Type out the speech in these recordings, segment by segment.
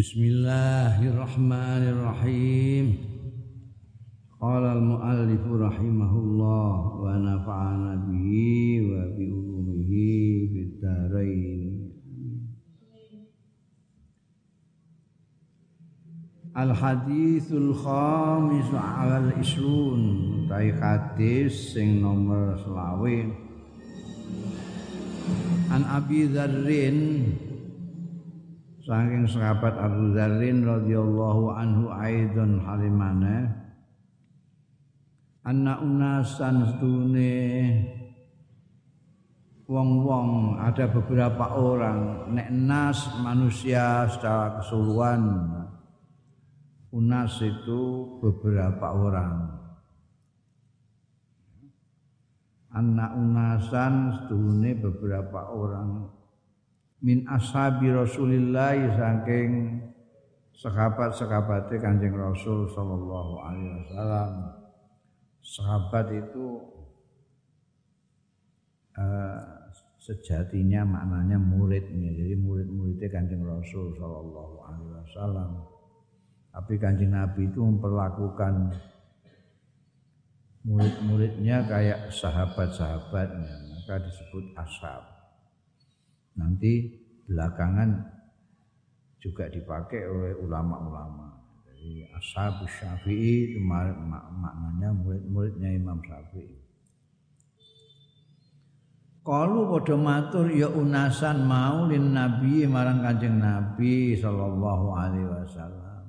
Bismillahirrahmanirrahim. Qala al-muallif rahimahullah wa nafa'ana bihi wa bi ulumihi fid dharain. Al hadithul khamis al isrun tai hadis sing nomor selawe An Abi Dzarrin saking sahabat Abu Dzarrin radhiyallahu anhu aidon halimane anna unasan stune wong-wong ada beberapa orang nek nas manusia secara keseluruhan unas itu beberapa orang. Anak unasan stune beberapa orang min ashabi Rasulillah saking sahabat-sahabate Kanjeng Rasul sallallahu alaihi wasallam. Sahabat itu uh, sejatinya maknanya muridnya. Jadi murid-muridnya Kanjeng Rasul sallallahu alaihi wasallam. Tapi Kanjeng Nabi itu memperlakukan murid-muridnya kayak sahabat-sahabatnya, maka disebut ashab nanti belakangan juga dipakai oleh ulama-ulama. Jadi ashab syafi'i itu mak maknanya murid-muridnya Imam Syafi'i. Kalau pada matur ya unasan mau lin nabi marang kanjeng nabi sallallahu alaihi wasallam.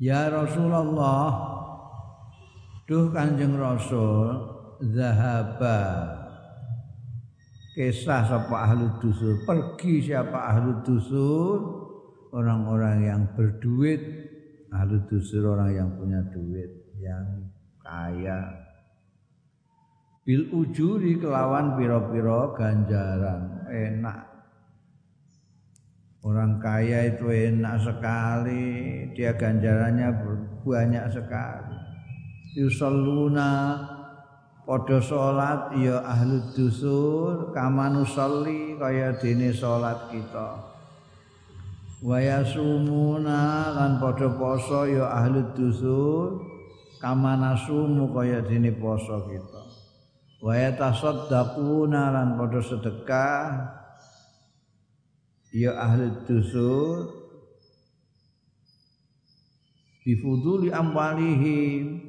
Ya Rasulullah, duh kanjeng Rasul, zahaba kisah sapa ahlu dusur pergi siapa ahlu dusur orang-orang yang berduit. Ahlu dusur orang yang punya duit yang kaya. Bil ujuri kelawan piro-piro ganjaran. Enak. Orang kaya itu enak sekali. Dia ganjarannya banyak sekali. Yusalluna padha salat ya ahli dusur kamanu sholli kaya dene salat kita. Wa yasumuna lan padha poso ya ahli dusur kamanasumu kaya dene poso kita. Wa yatasaddaquna lan padha sedekah ya ahli dusur bifuduli amwalihim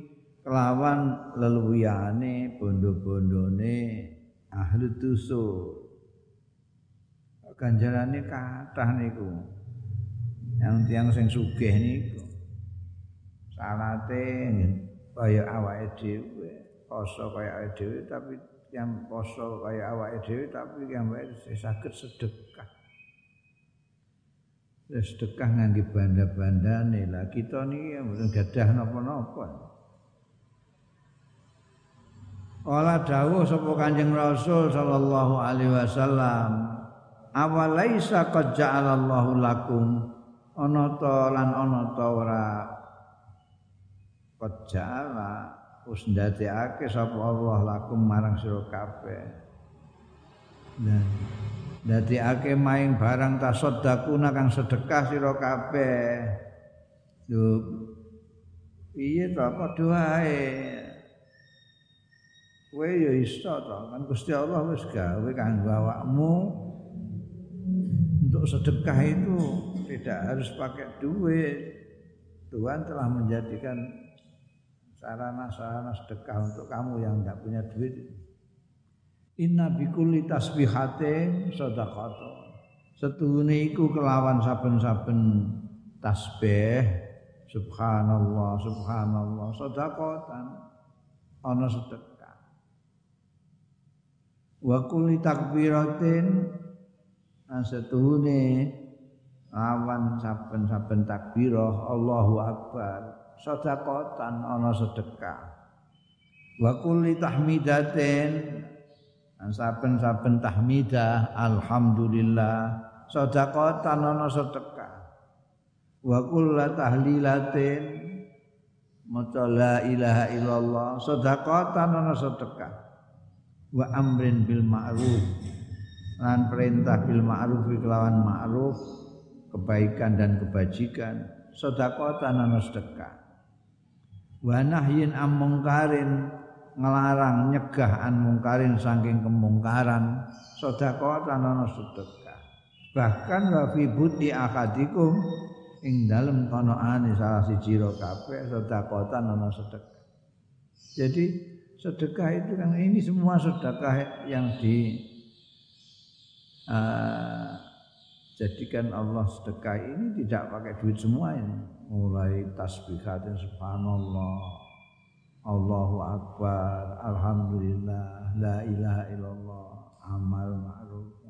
kelawan leluyane bondo-bondone ahli tusuk ganjarane kathah niku. Yang tiang sing sugih niku. Salate kaya awake dhewe poso kaya awake dhewe tapi yang poso kaya awake dhewe tapi yang saged sedekah. Sedekah ngangge banda-bandane. Lah kita niki mboten gadah napa-napa Kala dawuh sapa Kanjeng Rasul sallallahu alaihi wasallam, "Awalaisa qad ja'alallahu lakum? Ana ta lan ana ta ora? Qad ja'ala us ndadekake sapa Allah lakum marang sira kabeh." Nah, ndadekake maing barang tasaddaquna kang sedekah sira kabeh. Lho piye to? Padha wae kowe ya iso to kan Gusti Allah wis gawe kanggo awakmu. Untuk sedekah itu tidak harus pakai duit. Tuhan telah menjadikan sarana-sarana sedekah untuk kamu yang tidak punya duit. Inna bikulli tasbihatin sedekah Setuhune iku kelawan saben-saben tasbih. Subhanallah subhanallah sedekatan ana sedekah wa kulli takbiratin asetuhune awan saben-saben takbirah Allahu akbar sedekatan ana sedekah. Wa kulli tahmidatin saben-saben tahmidah alhamdulillah sedekatan ana sedekah. Wa kulli tahlilatin maca la ilaha illallah sedekatan ana sedekah wa amrin bil ma'ruf. Lan perintah bil ma'ruf kelawan ma'ruf kebaikan dan kebajikan. Sedekah tanana sedekah. Wa nahyin am mungkarin ngelarang nyegah an mungkarin saking kemungkaran. Sedekah tanana sedekah. Bahkan wa fi buti akadikum ing dalem konoane salah siji ro kabeh sedekah tanana sedekah. Jadi sedekah itu kan ini semua sedekah yang di uh, jadikan Allah sedekah ini tidak pakai duit semua ini. Mulai tasbihatin subhanallah Allahu akbar alhamdulillah la ilaha illallah amal ma'ruf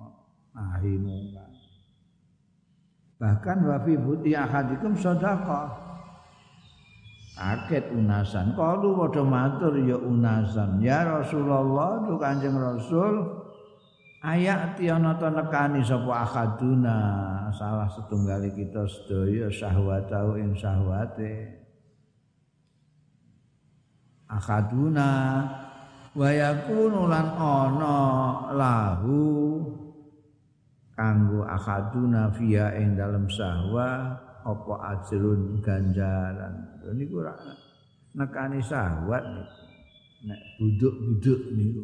nahi munkar bahkan wa fi buti ahadikum sedekah kaget unasan. Kalu padha matur ya unasan. Ya Rasulullah tu Kanjeng Rasul Ayat ana ta nekani sapa akaduna salah setunggali kita sedaya syahwatau ing syahwate. Akaduna wa yakunu lan ana lahu kanggo akaduna via ing dalem sahwa apa ajrun ganjaran? Niku ora nekani syahwat nek buduk-buduk niku.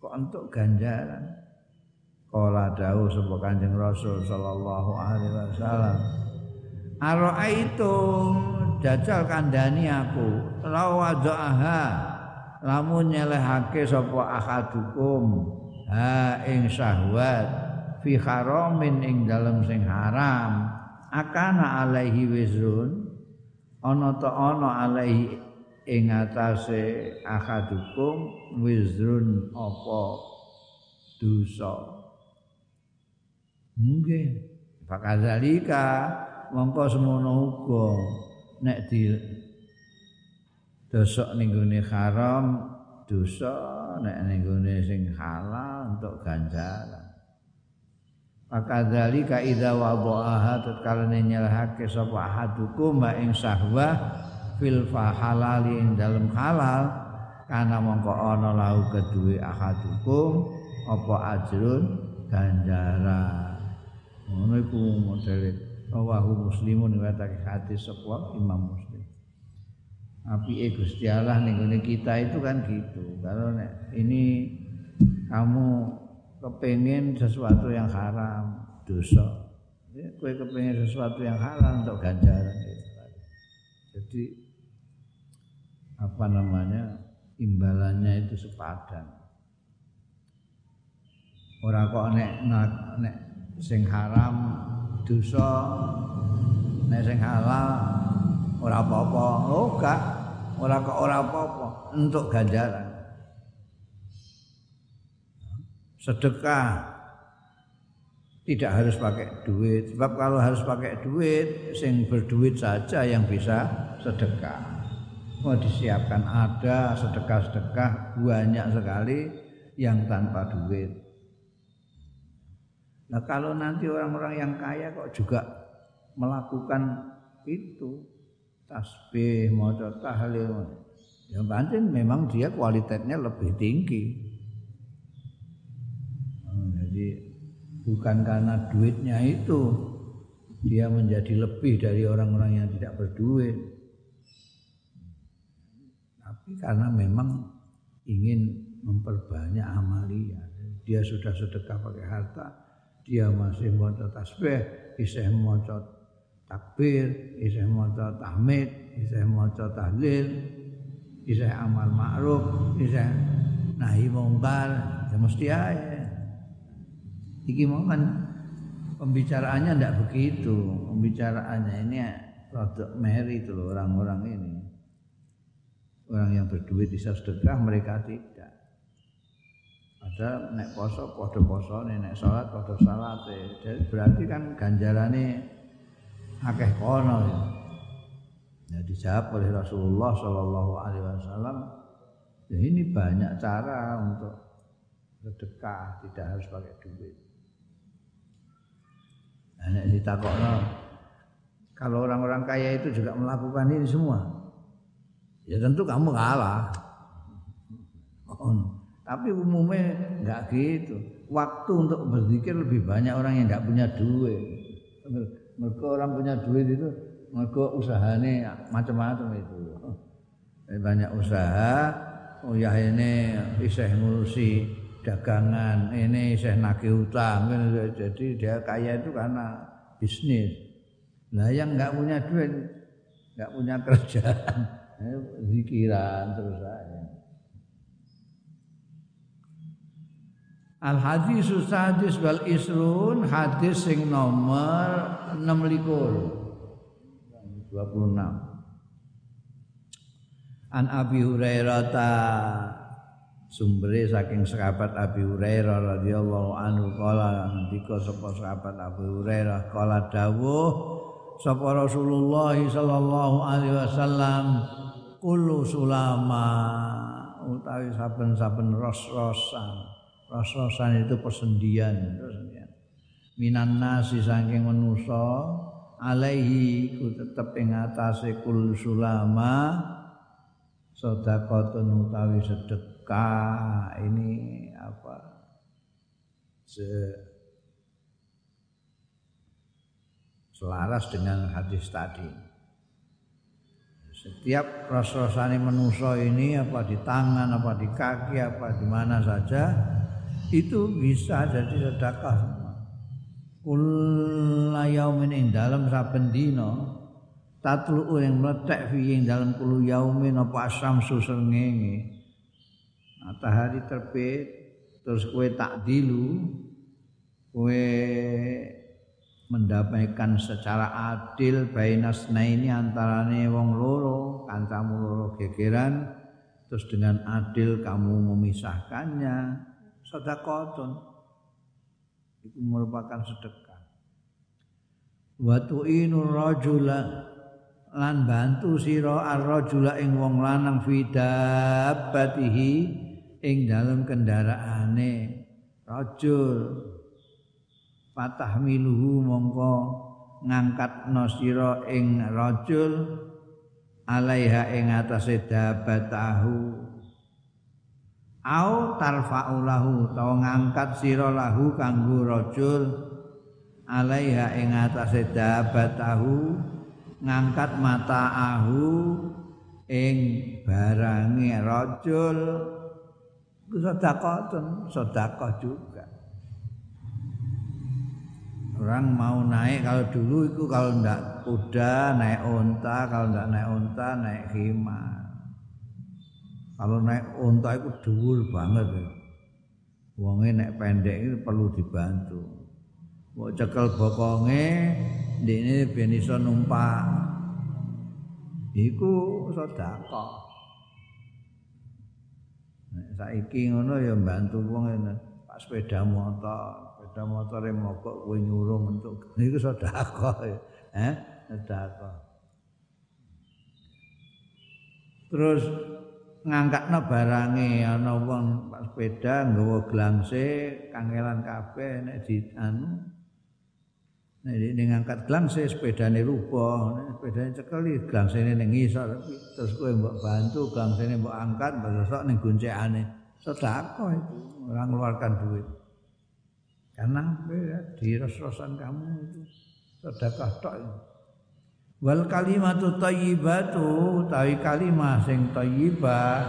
Kok untuk ganjaran? Kala dawuh sapa Kanjeng Rasul sallallahu alaihi wasallam Ara'aitum jajal kandhani aku lawadhaha lamun nyelehake sapa akadukum ha ing syahwat fi haramin ing dalem sing haram akana alaihi wizrun ana ta ana alaihi ing atase akadukum wizrun apa dosa. Nggih fakadzalika mongko semono uga nek di dosok ning haram dosa nek ning sing halal untuk ganjaran fakadzalika idza wada'aha tatkala nyelahake sapa ahadukum ing sahwah fil fahalali ing dalem halal. Kana mongko ana lahu kedue ahadukum apa ajrun ganjaran ngono iku modele. Rawahu muslimun watake hadis sapa Imam Muslim. Api Gusti Allah ning kita itu kan gitu. Kalau ini kamu kepengen sesuatu yang haram dosa ya, kue kepengen sesuatu yang halal untuk ganjaran jadi apa namanya imbalannya itu sepadan. Ora kok nek nek sing haram dosa nek sing halal ora apa-apa. Oh gak, ora kok ora apa-apa untuk ganjaran. Sedekah tidak harus pakai duit sebab kalau harus pakai duit sing berduit saja yang bisa sedekah mau disiapkan ada sedekah-sedekah banyak sekali yang tanpa duit. Nah kalau nanti orang-orang yang kaya kok juga melakukan itu tasbih, mau tahlil, yang penting memang dia kualitasnya lebih tinggi. Jadi bukan karena duitnya itu dia menjadi lebih dari orang-orang yang tidak berduit karena memang ingin memperbanyak amalia. Dia sudah sedekah pakai harta, dia masih mau tasbih, isih mau takbir, isih mau tahmid, isih mau tahlil, isih amal ma'ruf, isih nahi mungkar, ya mesti aja. Iki mau kan pembicaraannya tidak begitu, pembicaraannya ini produk meri itu loh orang-orang ini. Orang yang berduit bisa sedekah mereka tidak. Ada nek poso podo poso nek sholat podo salat jadi berarti kan ganjarannya akeh kono ya. ya dijawab oleh Rasulullah Shallallahu Alaihi Wasallam ya ini banyak cara untuk sedekah tidak harus pakai duit nek ditakokno kalau orang-orang kaya itu juga melakukan ini semua ya tentu kamu kalah. Tapi umumnya enggak gitu. Waktu untuk berzikir lebih banyak orang yang enggak punya duit. Mereka orang punya duit itu mereka usahanya macam-macam itu. Banyak usaha, oh ya ini isih ngurusi dagangan, ini isih nagih utang. Jadi dia kaya itu karena bisnis. Nah yang enggak punya duit, enggak punya kerjaan, zikiran terus aja. Al hadis sadis wal isrun hadis sing nomor 6 likur 26 An Abi Hurairah sumbere saking sahabat Abi Hurairah radhiyallahu anhu kala ngendika sapa sahabat Abi Hurairah kala dawuh sapa Rasulullah sallallahu alaihi wasallam kullu sulama utawi saben-saben ros-rosan Rasosan itu persendian, persendian. Minan nasi saking manusa alaihi ku tetep ing atase kul sulama sedekah utawi sedekah ini apa se selaras dengan hadis tadi. Setiap ras-rasane manusa ini apa di tangan, apa di kaki, apa di mana saja itu bisa jadi sedekah semua. Kula yaumin ing dalam saben dina tatlu yang meletek fi ing dalam kulu yaumin apa srengenge. Matahari terbit terus kue tak dilu kue mendamaikan secara adil bainasna ini antarane wong loro kancamu loro gegeran terus dengan adil kamu memisahkannya. Sedekahun itu merupakan sedekah. Wa tu'inur rajula lan bantu sira ar-rajula ing wong lanang fi dabbatihi ing dalem kendaraane rajul. Patah miluhu mongko ngangkat sira ing rajul alaiha ing atase dabbatahu au tarfa'u lahu tau ngangkat sira lahu kanggo rajul alaiha ing atase dabatahu ngangkat mataahu ing barange rajul sedekahun sedekah juga orang mau naik kalau dulu itu kalau ndak kuda naik unta kalau ndak naik unta naik khimar Kalau naik unta itu dhuwur banget. Wonge naik pendek itu perlu dibantu. Mau cekel bokonge ini ben iso numpak. Iku sedekah. Saiki ngono ya bantu wong Pak sepeda motor, sepeda motor yang mogok kowe nyurung untuk niku ya. Eh, sedekah. Terus ngangkatno barange ana wong pak sepeda nggawa glangse kangelan kabeh nek di nek ini ngangkat glangse sepedane rupa. Nek sepedane cekeli glangsene ning ngisor. Terus kowe mbok bantu glangsene mbok angkat besok ning goncekane. Sedekah itu ora ngeluarkan duit. Karena ya, di ros-rosan kamu itu sedekah tok wal kalimatu thayyibatu tawi kalimah sing thayyibah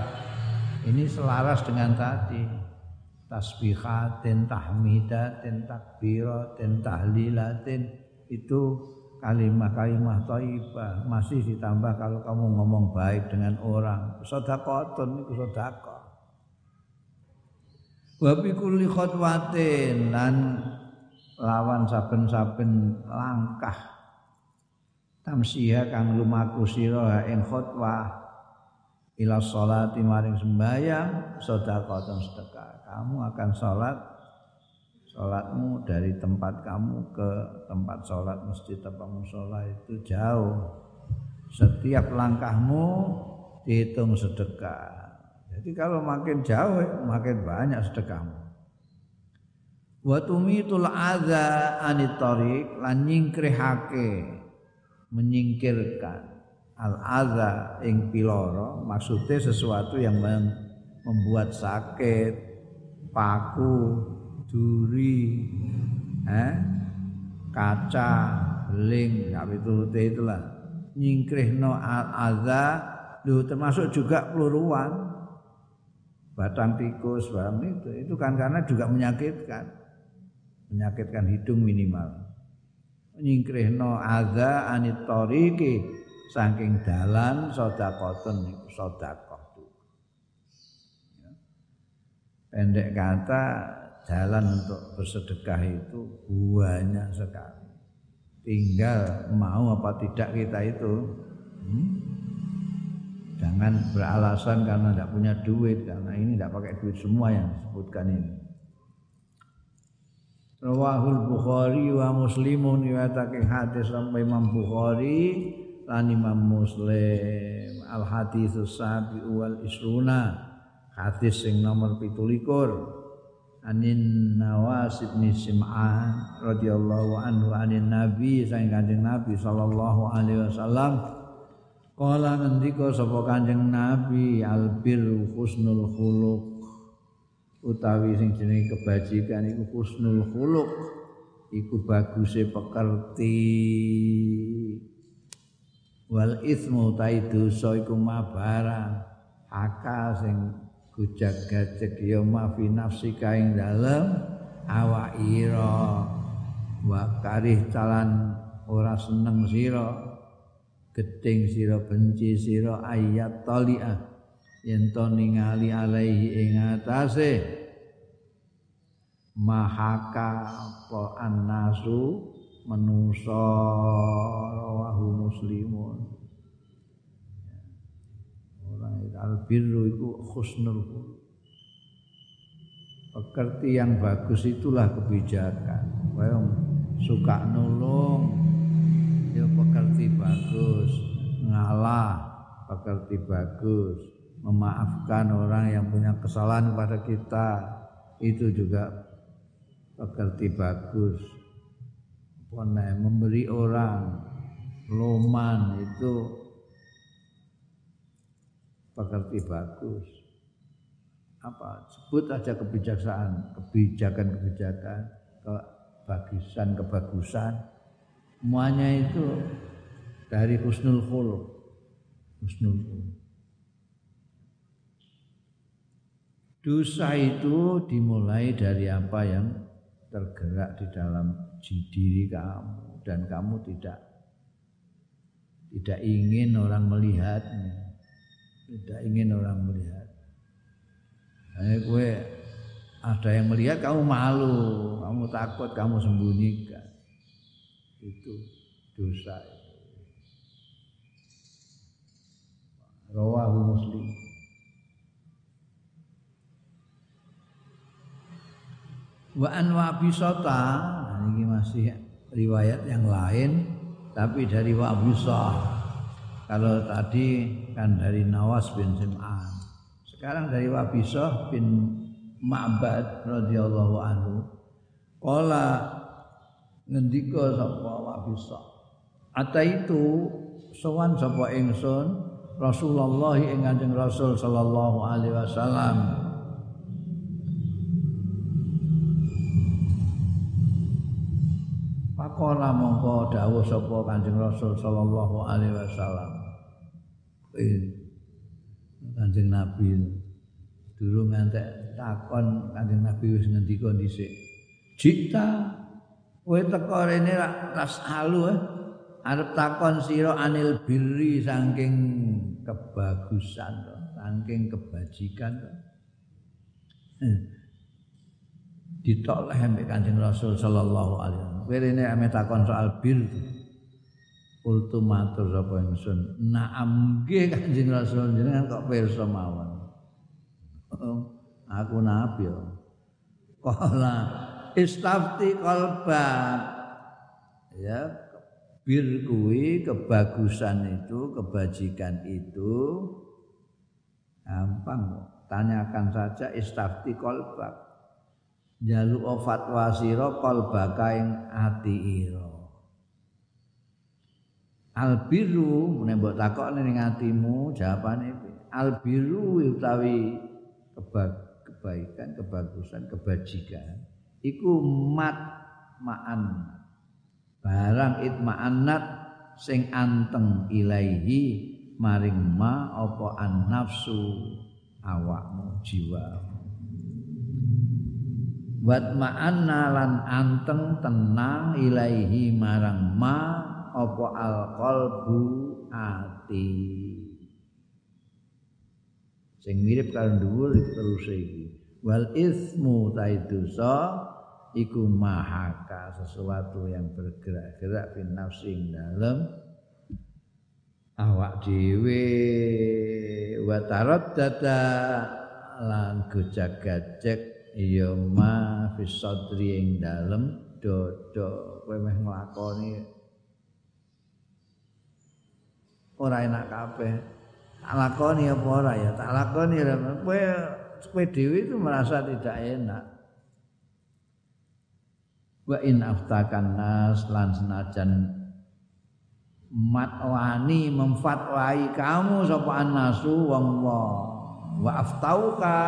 ini selaras dengan tadi tasbihatin tahmidatin takbiratin tahlilatin. Itu kalimah-kalimah thayyibah. Masih ditambah kalau kamu ngomong baik dengan orang. Sedekahun itu sedekah. Wa bi khotwatin lan lawan saben-saben langkah. Tamsiha kang lumaku sira ing khutbah ila sholati maring sembahyang sedekah sedekah. Kamu akan salat salatmu dari tempat kamu ke tempat salat masjid tempat musola itu jauh. Setiap langkahmu dihitung sedekah. Jadi kalau makin jauh makin banyak sedekahmu. Wa tumitul adza anit lan nyingkrihake menyingkirkan al adza ing piloro maksudnya sesuatu yang membuat sakit paku, duri, eh, kaca, beling, ya itu itulah. Nyingkrihno al-adza termasuk juga peluruan. Batang tikus barang itu itu kan karena juga menyakitkan. Menyakitkan hidung minimal. Nyingkrihno adza anit tariqi saking dalan sedekahun niku sedekah pendek kata jalan untuk bersedekah itu banyak sekali tinggal mau apa tidak kita itu hmm? Jangan beralasan karena tidak punya duit karena ini tidak pakai duit semua yang disebutkan ini. Rawahul Bukhari wa Muslimun riwayatake hadis sampai Imam Bukhari lan Imam Muslim al hadis sabi wal isruna hadis sing nomor 17 anin Nawas bin Sim'an radhiyallahu anhu anin Nabi sang Kanjeng Nabi sallallahu alaihi wasallam. Kala ngendika sapa Kanjeng Nabi albir husnul khuluq. Utawi sing jenenge kebajikan iku husnul khuluq. Iku baguse pekerti wal ismu ta dosa iku mabarang aka sing gujak gajek ya mafi nafsi kaing dalem awak ira wa karih calan ora seneng sira gedeng sira benci sira ayat taliah yen to ningali alaihi ing atase mahaka apa annasu manusa rawahu muslimun. Orang albirru itu khusnul. Pekerti yang bagus itulah kebijakan. Kaya suka nulung ya pekerti bagus. Ngalah pekerti bagus. Memaafkan orang yang punya kesalahan kepada kita. Itu juga pekerti bagus Pone, memberi orang loman itu pekerti bagus. Apa? Sebut aja kebijaksanaan kebijakan-kebijakan kebagusan kebagusan. Semuanya itu dari husnul khuluq. Husnul khuluq. Dosa itu dimulai dari apa yang tergerak di dalam diri kamu dan kamu tidak tidak ingin orang melihatnya. Tidak ingin orang melihat. Nah, gue ada yang melihat kamu malu kamu takut kamu sembunyikan. Itu dosa. Rawahu muslim wa an wabisata nah, ini masih riwayat yang lain tapi dari wabisah kalau tadi kan dari Nawas bin Sim'an. Sekarang dari Wabisah bin Ma'bad radhiyallahu anhu. Qala ngendika sapa wabisa ata itu sowan sapa ingsun Rasulullah ing Kanjeng Rasul sallallahu alaihi wasallam Pakola mongko dawuh sapa Kanjeng Rasul sallallahu alaihi wasallam Kanjeng Nabi durung ngantek takon Kanjeng Nabi wis ngendika dhisik Jika kowe teko rene ras alu eh. arep takon sira anil birri saking kebagusan saking kebajikan eh. Ditoleh ambek Kanjeng Rasul sallallahu alaihi wasallam kowe rene ame takon soal bir Kultu matur sapa ingsun. Naam nggih Kanjeng Rasul jenengan kok pirsa mawon. Oh, aku nabi ya. Kala istafti qalbak ya bir kuwi kebagusan itu kebajikan itu gampang kok tanyakan saja istafti qalbak jalu fatwa sira qalbaka ing ati albiru menembok takok ning atimu jawabane albiru utawi kebaikan, kebagusan, kebajikan iku mat ma'an barang itma'annat sing anteng ilaihi maring ma apa an nafsu awakmu jiwa wat ma'anna lan anteng tenang ilaihi marang ma apa al qalbu ati. Sing mirip karo dhuwur terus iki. Wal ismu ta dosa iku mahaka sesuatu yang bergerak-gerak bin nafsi dalam awak dhewe wa taraddada lan gojak-gajek ya ma fi sadri ing dalem dodo kowe meh nglakoni. Ora enak kabeh. Tak lakoni apa ora ya? Tak lakoni kowe kowe dhewe itu merasa tidak enak. Wa in aftakan nas lan senajan matwani memfatwai kamu sapa annasu wong wa aftauka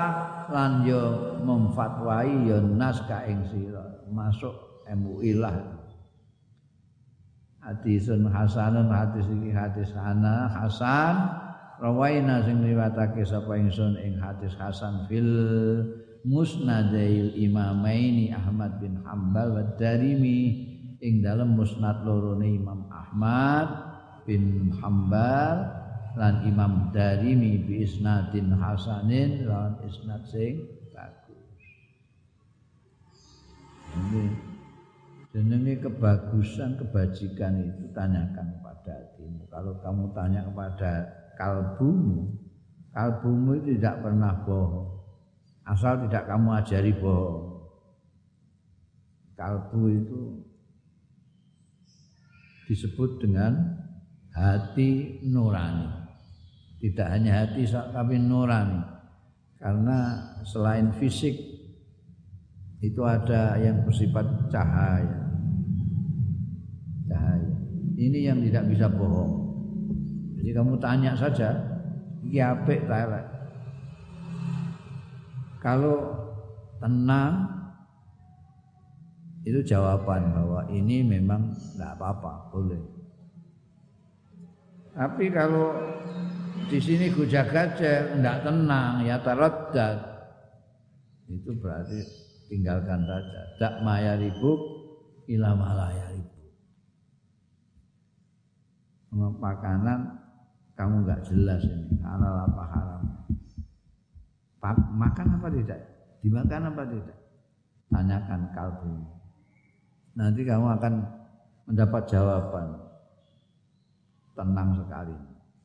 lan yo memfatwai yo nas ka ing masuk MUI lah. Hadisun hasanun hadis iki hadis ana hasan. Rawaina sing riwayatake sapa ingsun ing hadis hasan fil musnadail imamaini Ahmad bin Hambal wa Darimi ing dalam musnad lorone Imam Ahmad bin Hambal lan Imam Darimi bi isnadin hasanin lan isnad sing bagus. Ini jenenge kebagusan kebajikan itu tanyakan kepada hatimu. Kalau kamu tanya kepada kalbumu, kalbumu itu tidak pernah bohong asal tidak kamu ajari bohong kalbu itu disebut dengan hati nurani tidak hanya hati tapi nurani. Karena selain fisik itu ada yang bersifat cahaya. Cahaya. Ini yang tidak bisa bohong. Jadi kamu tanya saja iki apik kalau tenang itu jawaban bahwa ini memang tidak apa-apa, boleh. Tapi kalau di sini gujak gajah tidak tenang, ya taraddat, itu berarti tinggalkan saja. Tak maya ribuk, ilah malaya ribuk. Makanan kamu nggak jelas ini halal apa haram makan apa tidak? Dimakan apa tidak? Tanyakan kalbu. Nanti kamu akan mendapat jawaban. Tenang sekali.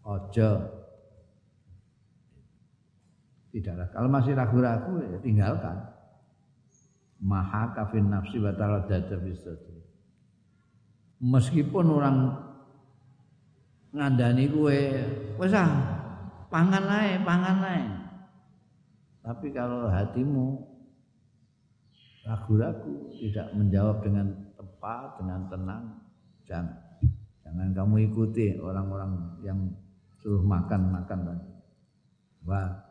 Ojo. Tidaklah. Kalau masih ragu-ragu ya tinggalkan. Maha kafin nafsi taradada Meskipun orang ngandani kue, wes ah, pangan naik, pangan naik. Tapi kalau hatimu ragu-ragu, tidak menjawab dengan tepat, dengan tenang, jangan. Jangan kamu ikuti orang-orang yang suruh makan-makan tadi. Wah,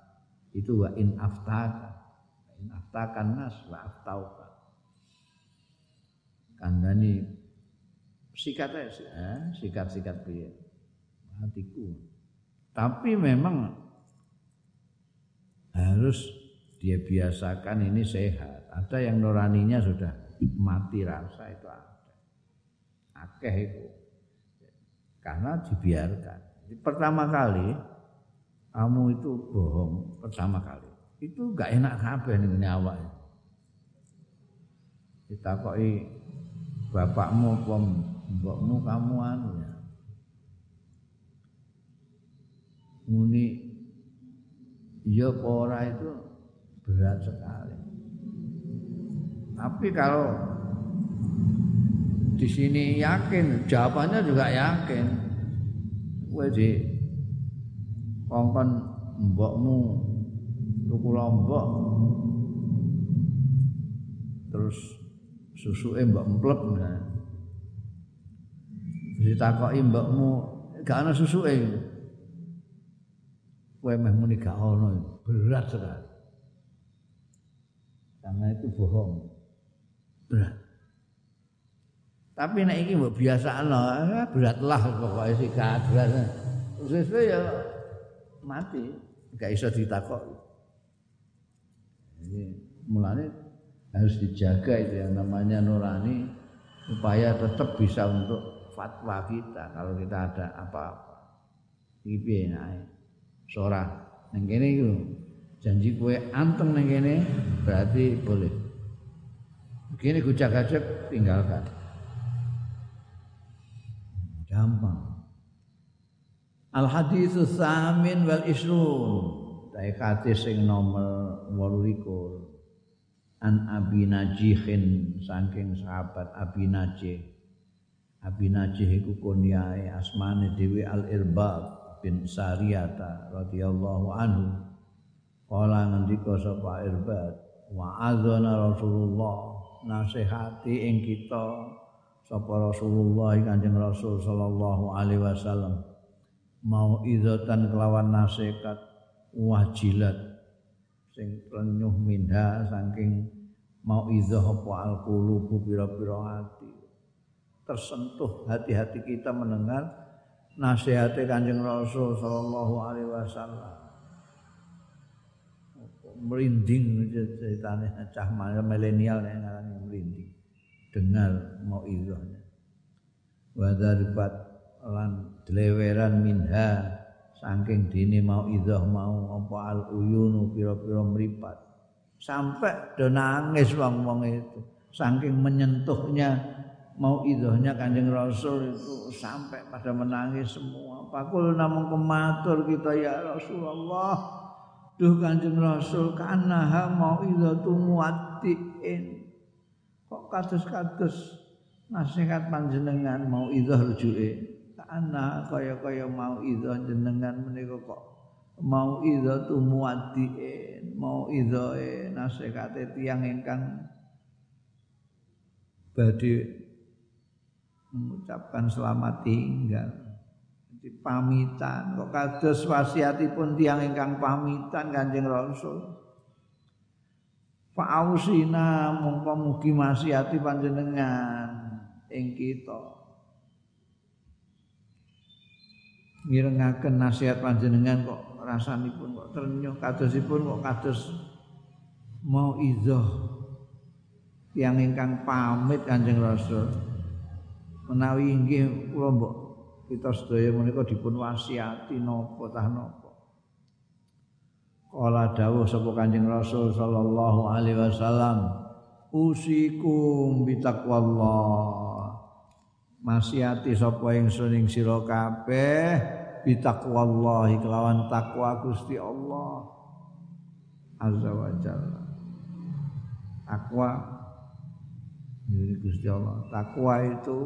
itu wa in aftaka. In aftakan nas wa aftauka. Kandani sikat aja, eh, sikat-sikat piye. Hatiku. Tapi memang harus dia biasakan ini sehat. Ada yang nuraninya sudah mati rasa itu ada. Akeh itu. Karena dibiarkan. Pertama kali kamu itu bohong pertama kali. Itu gak enak kabeh ning nyawa. Ditakoi bapakmu apa mbokmu kamu anu ya. Muni iya ora itu berat sekali. Tapi kalau di sini yakin, jawabannya juga yakin. Kowe di kongkon mbokmu? Tuku lombok terus susuke mbok emplep nah. Ditakoki mbokmu gak ana susuke. Kowe meh muni gak ono berat sekali karena itu bohong. Berat. Tapi nek iki mbok biasakno eh, beratlah pokoke sikat berat sesuai ya mati. Gak iso ditakok. Jadi mulane harus dijaga itu yang namanya nurani supaya tetap bisa untuk fatwa kita. Kalau kita ada apa-apa. Iki sora ning kene iku janji kue anteng ning kene berarti boleh. Begini gujak-gajak tinggalkan. Gampang al hadis samin wal isrun Dai hadis sing nomor 28 an Abi Najihin saking sahabat Abi Najih. Abi Najih iku kunyae asmane dhewe Al Irbad bin Sariyata radhiyallahu anhu. Kala ngendika sapa Irbad wa azana Rasulullah nasihati ing kita sapa Rasulullah Kanjeng Rasul sallallahu alaihi wasallam mau izatan kelawan nasihat wajilat sing renyuh minha saking mau izah apa alqulubu pira-pira hati tersentuh hati-hati kita mendengar nasihate Kanjeng Rasul sallallahu alaihi wasallam. Merinding ceritanya cah milenial yang merinding. Dengar mau izahnya. Wa daribat lan dleweran minha saking dini mau izah mau apa al uyunu pira-pira mripat. Sampai do nangis wong-wong itu saking menyentuhnya mau idahnya kanjeng Rasul itu sampai pada menangis semua. Pakul namun kematur kita ya Rasulullah. Duh kanjeng Rasul karena mau idatu muatiin. Kok kados-kados nasihat panjenengan mau idah rujuke. Karena kaya-kaya mau idah jenengan menika kok mau idah tu muatiin. Mau idah nasihate tiang ingkang badhe mengucapkan selamat tinggal. Jadi pamitan kok kados wasiatipun tiang ingkang pamitan Kanjeng Rasul. Fa'ausina mongko mugi masiati panjenengan ing kita. Mirengaken nasihat panjenengan kok rasanipun kok ternyuh kadosipun kok kados mau izoh yang ingkang pamit Kanjeng Rasul menawi inggih kula mbok kita sedaya menika dipun wasiati napa tah napa. Kala dawuh sapa Kanjeng Rasul sallallahu alaihi wasallam usikum bitaqwallah masiati sapa ingsun ing sira kabeh bitaqwallah kelawan takwa Gusti Allah azza wa jalla takwa Gusti Allah takwa itu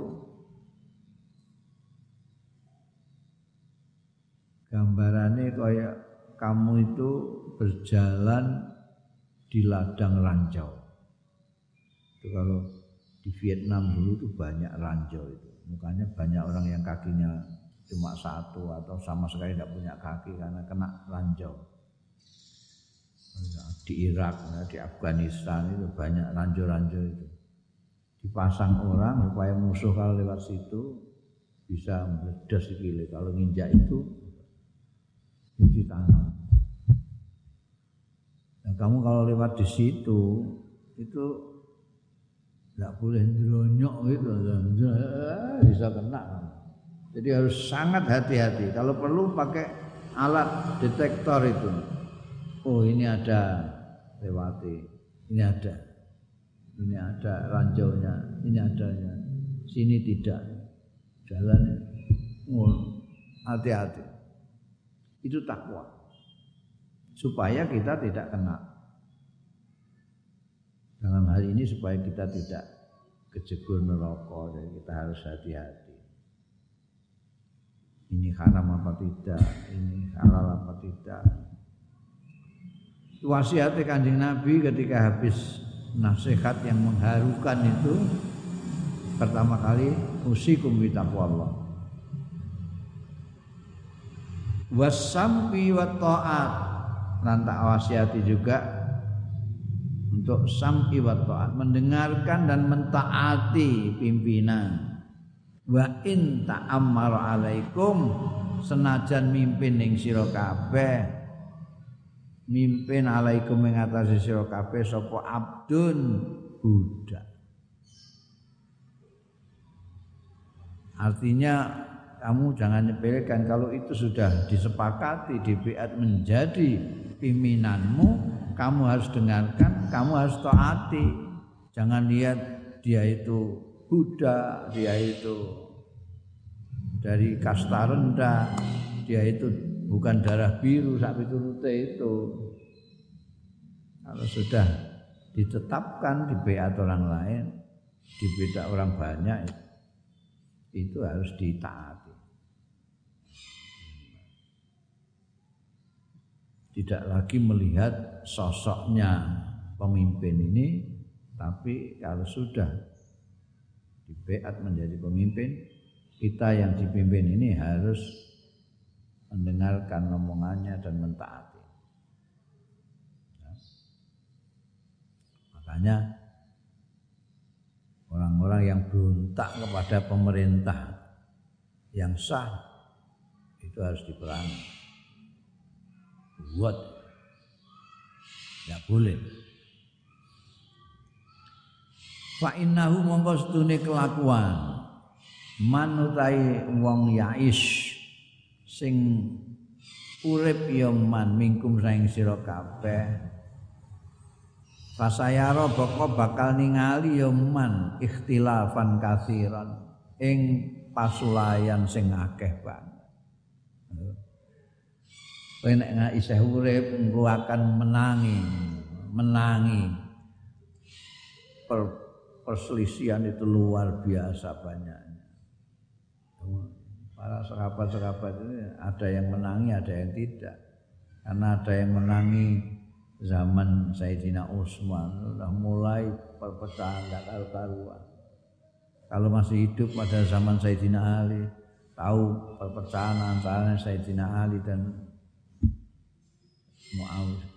gambarannya kayak kamu itu berjalan di ladang ranjau. Itu kalau di Vietnam dulu itu banyak ranjau itu. Mukanya banyak orang yang kakinya cuma satu atau sama sekali tidak punya kaki karena kena ranjau. Di Irak, di Afghanistan itu banyak ranjau-ranjau itu. Dipasang orang supaya musuh kalau lewat situ bisa meledas sikile. Kalau nginjak itu ditanam. Dan kamu kalau lewat di situ itu tidak boleh nyeronyok gitu, bisa kena. Jadi harus sangat hati-hati. Kalau perlu pakai alat detektor itu. Oh ini ada lewati, ini ada, ini ada ranjaunya, ini adanya, sini tidak. Jalan, hati-hati. Itu takwa. Supaya kita tidak kena. Dalam hal ini supaya kita tidak kejegur neraka. Jadi kita harus hati-hati ini haram apa tidak? Ini halal apa tidak? Wasiat kanjeng Nabi ketika habis nasihat yang mengharukan itu pertama kali usikum bitaqwallah wasampi wa ta'at. Tak wasiati juga untuk sam'i wa ta'at mendengarkan dan mentaati pimpinan wa in ta'ammar alaikum senajan mimpin ning sira kabeh. Mimpin alaikum ing atase sira kabeh sapa abdun budak. Artinya kamu jangan nyepelekan. Kalau itu sudah disepakati di biat menjadi pimpinanmu kamu harus dengarkan kamu harus taati. Jangan lihat dia itu budak dia itu dari kasta rendah dia itu bukan darah biru sapi turute itu. Kalau sudah ditetapkan di biat orang lain di beda orang banyak itu harus ditaati. Tidak lagi melihat sosoknya pemimpin ini tapi kalau sudah dibeat menjadi pemimpin kita yang dipimpin ini harus mendengarkan omongannya dan mentaati. Ya. makanya orang-orang yang berontak kepada pemerintah yang sah itu harus diperangi. Buat. Tidak boleh fa innahu mongko sedune kelakuan manutai wong yais sing urip ya man mingkum saing sira kabeh Fasayara boko bakal ningali ya man ikhtilafan kasiran ing pasulayan sing akeh banget Kowe nek isih urip engko akan menangi, menangi. Per, perselisihan itu luar biasa banyaknya. Para sahabat-sahabat ini ada yang menangi, ada yang tidak. Karena ada yang menangi zaman Sayyidina Utsman sudah mulai perpecahan gak karu-karuan. Kalau masih hidup pada zaman Sayyidina Ali, tahu perpecahan antara Sayyidina Ali dan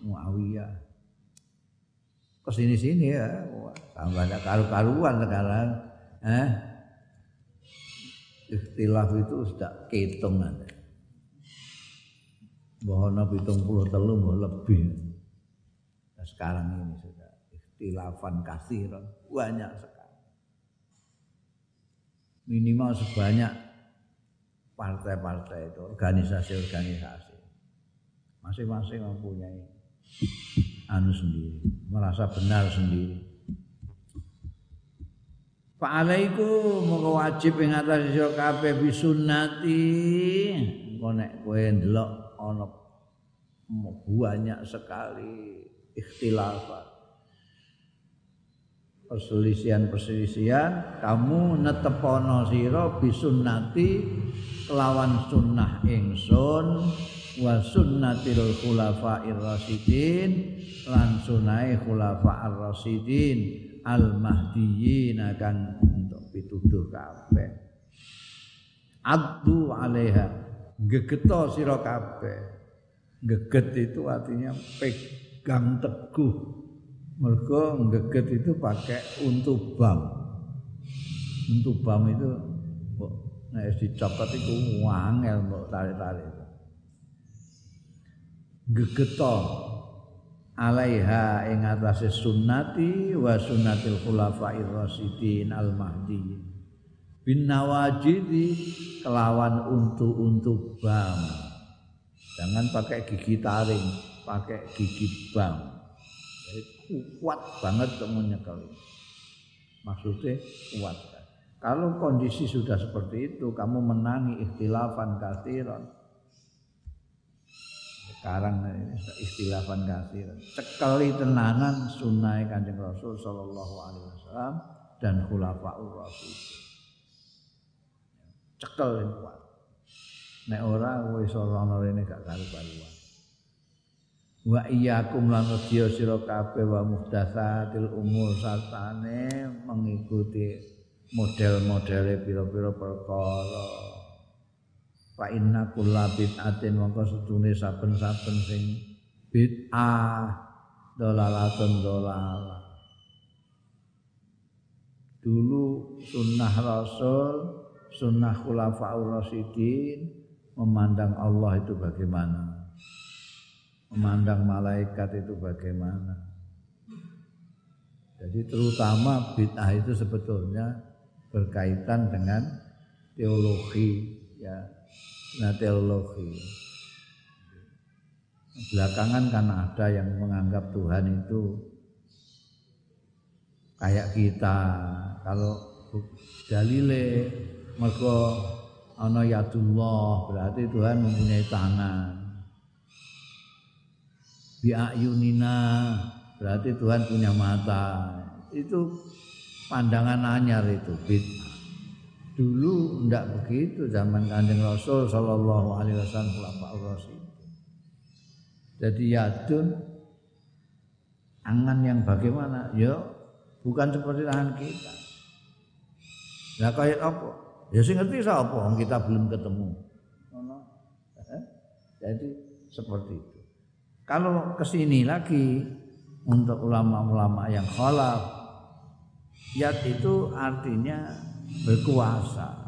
Muawiyah ke sini sini ya tambah ada karu-karuan sekarang eh? Ikhtilaf itu sudah kehitung ada bahwa pitung puluh telu lebih. Nah, sekarang ini sudah ikhtilafan kasiran banyak sekali. Minimal sebanyak partai-partai itu organisasi-organisasi. Masing-masing mempunyai anu sendiri merasa benar sendiri. Fa'alaiku moko wajib ing atas sira kabeh bisunnati. Engko nek kowe ndelok ana banyak sekali ikhtilafat perselisihan-perselisihan kamu netepono sira bisunnati kelawan sunnah ingsun wa sunnatil khulafa'ir rasyidin lan sunai khulafa'ir rasyidin al mahdiyyin akan untuk pituduh kabeh. Addu alaiha gegeto sira kabeh. Geget itu artinya pegang teguh. Mergo geget itu pakai untuk bam. Untuk bam itu nek dicokot itu wangel mbok tarik-tarik gegeto alaiha ing atase sunnati wa sunnatil khulafair rasyidin al mahdi bin nawajidi kelawan untu-untu bam. Jangan pakai gigi taring pakai gigi bam. Kuat banget kamu nyekel maksudnya kuat kalau kondisi sudah seperti itu kamu menangi ikhtilafan kasiran sekarang istilahkan kasir cekali tenanan sunnah kanjeng Rasul Sallallahu Alaihi Wasallam dan khulafaur Rasul cekel kuat. Nek ora wis ora ana rene gak karu-karuan wa iyyakum lan sedya sira kabeh wa muhdatsatil umur sartane mengikuti model-modele pira-pira perkara Fa inna kulla bid'atin mongko sedune saben-saben sing bid'ah dolalatun dolala. Dulu sunnah Rasul, sunnah khulafaur rasyidin memandang Allah itu bagaimana? Memandang malaikat itu bagaimana? Jadi terutama bid'ah itu sebetulnya berkaitan dengan teologi ya. Nah teologi. Belakangan kan ada yang menganggap Tuhan itu kayak kita. Kalau dalile mergo ana yadullah berarti Tuhan mempunyai tangan. Biayunina berarti Tuhan punya mata. Itu pandangan anyar itu bid'ah. Dulu ndak begitu zaman kanjeng Rasul Shallallahu Alaihi Wasallam Rasul jadi yadun angan yang bagaimana? Ya bukan seperti tangan kita. Nah kayak apa? Ya sih ngerti apa kita belum ketemu. Eh? jadi seperti itu. Kalau ke sini lagi untuk ulama-ulama yang khalaf yad itu artinya berkuasa.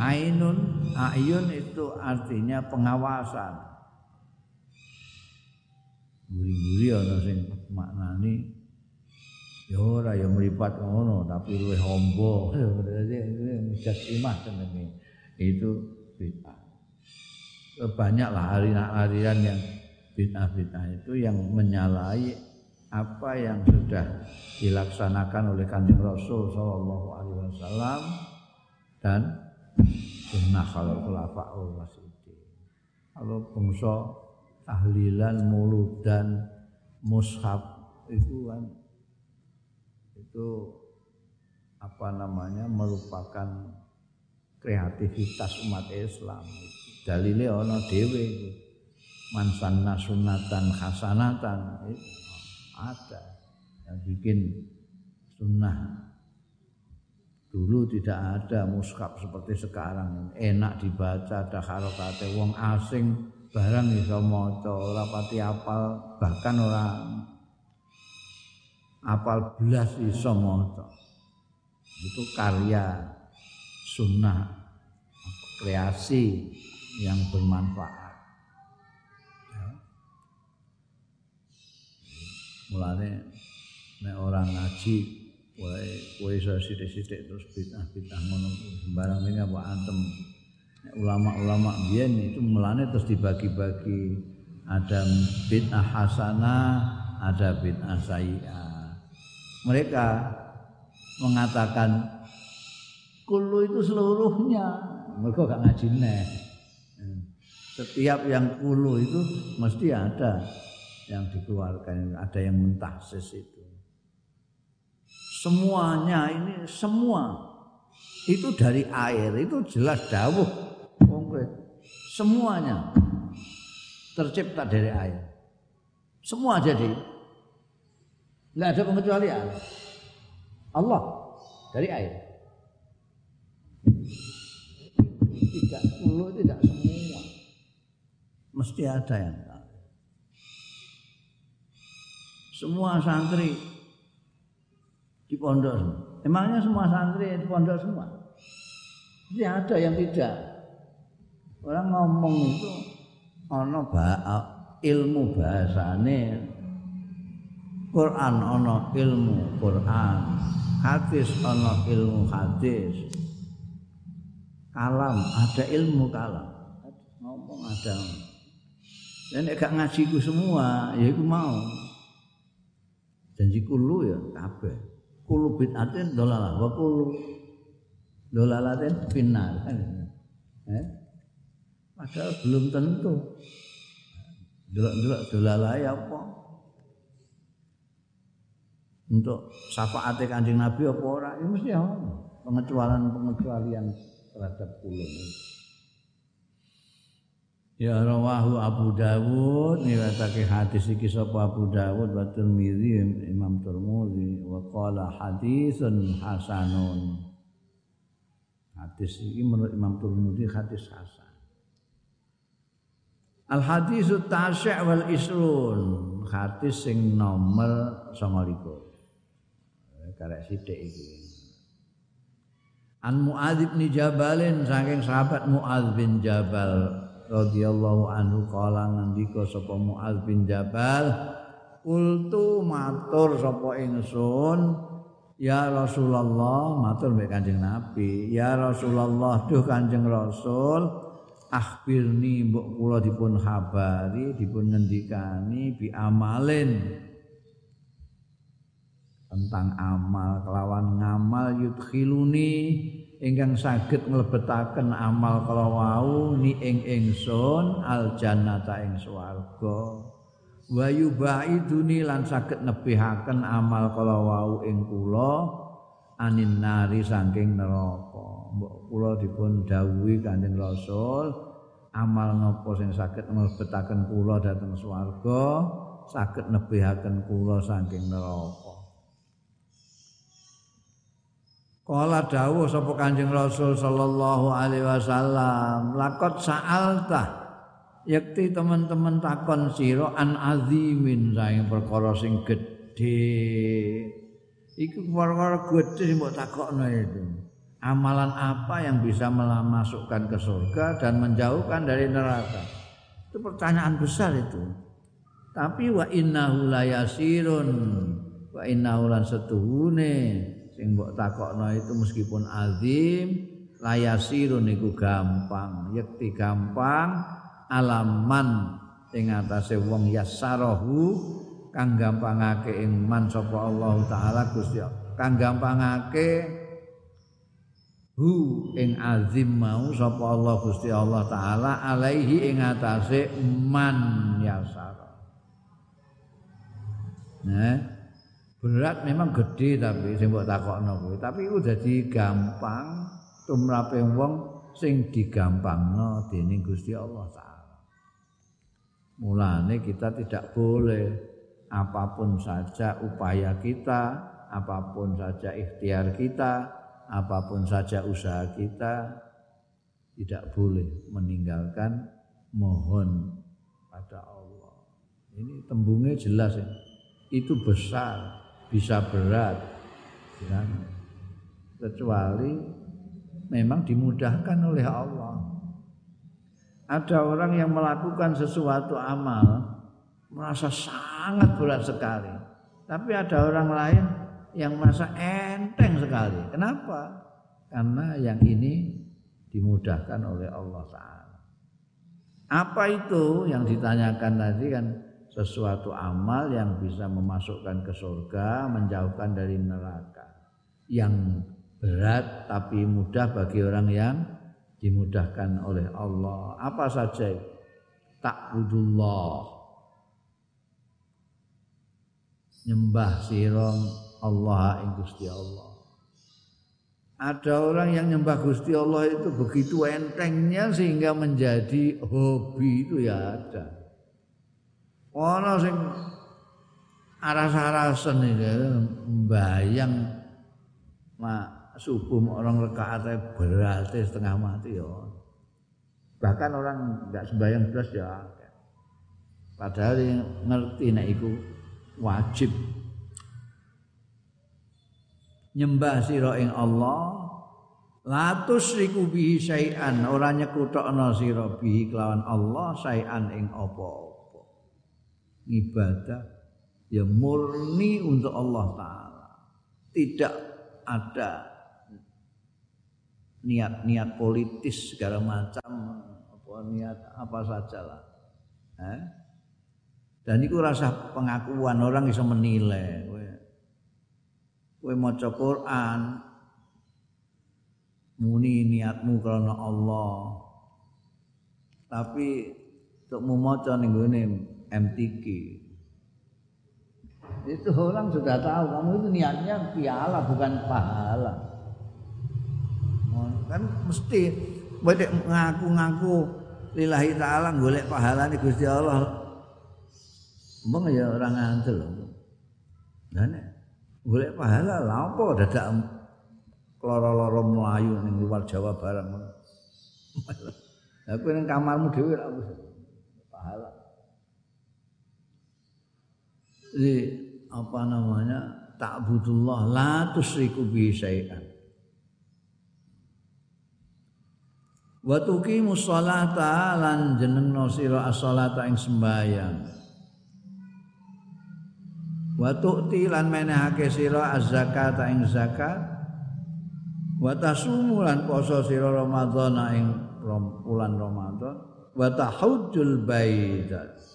Ainun, ayun itu artinya pengawasan. Guri-guri ana sing maknani ya ora ya mripat ngono tapi luwih hombo. Jasimah jenenge. Itu bid'ah. Banyaklah aliran yang bid'ah-bid'ah itu yang menyalahi apa yang sudah dilaksanakan oleh kanjeng Rasul Shallallahu Alaihi Wasallam dan sunnah kalau khulafaul rasyidin. Kalau bangsa tahlilan, mulut dan mushaf itu kan itu apa namanya merupakan kreativitas umat Islam. Dalile ono dhewe man sanna sunatan hasanatan itu ada yang bikin sunnah. Dulu tidak ada muskap seperti sekarang. Enak dibaca ada harokate wong asing barang iso maca ora apal bahkan orang apal belas iso maca. Itu karya sunnah kreasi yang bermanfaat mulane nek orang ngaji wae kowe iso sithik-sithik terus bid'ah-bid'ah ngono. Sembarang ini apa antem? Ulama-ulama biyen itu mulane terus dibagi-bagi. Ada bid'ah hasanah ada bid'ah sayyi'ah. Mereka mengatakan kulu itu seluruhnya. Mereka gak ngaji neh setiap yang kulu itu mesti ada yang dikeluarkan ada yang mentahsis itu. Semuanya ini semua. Itu dari air itu jelas dawuh. Konkret semuanya tercipta dari air. Semua jadi. Nggak ada pengecualian. Allah dari air. Tidak perlu tidak semua. Mesti ada yang semua santri di pondok Emangnya semua santri di pondok semua? Jadi ada yang tidak. Orang ngomong itu ono ilmu bahasane Quran ono ilmu Quran, hadis ono ilmu hadis. Kalam ada ilmu kalam. Ngomong ada. Dan gak ngajiku semua, ya mau. Janji kulu ya kabeh. Kulu bid'atin dolalah wa kulu dolalatin finnar kan. Eh? Padahal belum tentu. Delok-delok dolalah ya apa? Untuk syafaat Kanjeng Nabi apa ora? Ya mesti ya pengecualian-pengecualian terhadap kulu. Ya rawahu Abu Dawud niwatake hadis iki sapa Abu Dawud wa Tirmizi Imam Tirmizi wa qala hadisun hasanun. Hadis iki menurut Imam Tirmizi hadis hasan. Al hadisu tasy' wal isrun. hadis sing nomor 29 karek sithik iki An Muadz bin Jabalin saking sahabat Muadz bin Jabal radhiyallahu anhu kala ngendika sapa Muadz bin Jabal Kultu matur sapa ingsun Ya Rasulullah matur mbek Kanjeng Nabi Ya Rasulullah duh Kanjeng Rasul akhbirni mbok kula dipun habari dipun ngendikani bi amalin. Tentang amal kelawan ngamal yudkhiluni ingkang saged nglebetaken amal kala wau ni ing ingsun al jannata ing swarga. Wa yubaiduni lan saged nebihaken amal kala wau ing kula anin nari saking neraka. Mbok kula dipun dawuhi kanjeng rasul amal napa sing saged nglebetaken kula dhateng swarga saged nebihaken kula saking neraka Kala dawuh sapa Kanjeng Rasul sallallahu alaihi wasallam, lakot sa'alta yakti teman-teman takon sira an azimin saing perkara sing gedhe. Iku perkara gedhe sing mbok takokno itu. Amalan apa yang bisa memasukkan ke surga dan menjauhkan dari neraka? Itu pertanyaan besar itu. Tapi wa innahu layasirun wa innahu lan setuhune sing mbok takokno itu meskipun azim layasirun niku gampang yakti gampang alaman ing atase wong yasarahu kang gampangake ing man sapa Allah taala Gusti kang gampangake hu ing azim mau sapa Allah Gusti Allah taala alaihi ing atase man yasara nah berat memang gede tapi sing mbok takokno kuwi. Tapi iku dadi gampang tumrape wong sing digampangno dening Gusti Allah taala. Mulane kita tidak boleh apa pun saja upaya kita apa pun saja ikhtiar kita apa pun saja usaha kita tidak boleh meninggalkan mohon pada Allah. Ini tembungnya jelas ya itu besar bisa berat ya. kecuali memang dimudahkan oleh Allah. Ada orang yang melakukan sesuatu amal merasa sangat berat sekali. Tapi ada orang lain yang merasa enteng sekali. Kenapa? Karena yang ini dimudahkan oleh Allah Ta'ala. Apa itu yang ditanyakan tadi kan sesuatu amal yang bisa memasukkan ke surga, menjauhkan dari neraka. Yang berat tapi mudah bagi orang yang dimudahkan oleh Allah. Apa saja? Takbudullah. Nyembah sirom Allah ing Gusti Allah. Ada orang yang nyembah Gusti Allah itu begitu entengnya sehingga menjadi hobi itu ya ada ana sing aras-arasen iki mbayang mak subuh orang rekaat berarti setengah mati ya. Bahkan orang enggak sembahyang belas ya. Padahal yang ngerti nek iku wajib nyembah sira ing Allah la tusyriku bihi syai'an ora nyekutokno sira bihi kelawan Allah syai'an ing apa ibadah ya murni untuk Allah taala. Tidak ada niat-niat politis segala macam apa niat apa sajalah. Eh? Dan itu rasa pengakuan orang bisa menilai. Kowe maca Quran muni niatmu karena Allah. Tapi untuk maca ning MTQ. Itu orang sudah tahu kamu itu niatnya piala bukan pahala. Kan mesti bedek ngaku-ngaku lillahi taala golek pahala nih Gusti Allah. Mbong ya orang ngandel. Lah nek golek pahala lha apa dadak loro-loro melayu ning luar Jawa barang. Aku ning kamarmu dhewe ra pahala. Jadi apa namanya? Ta'budullah la tusyriku bi syai'an. Wa tuqimu sholata lan jenengno sira as-sholata ing sembahyang. Wa tu'ti lan menehake sira az-zakata ing zakat. Wa tasumu lan poso sira Ramadan ing bulan Ramadan. Wa tahujjul baitat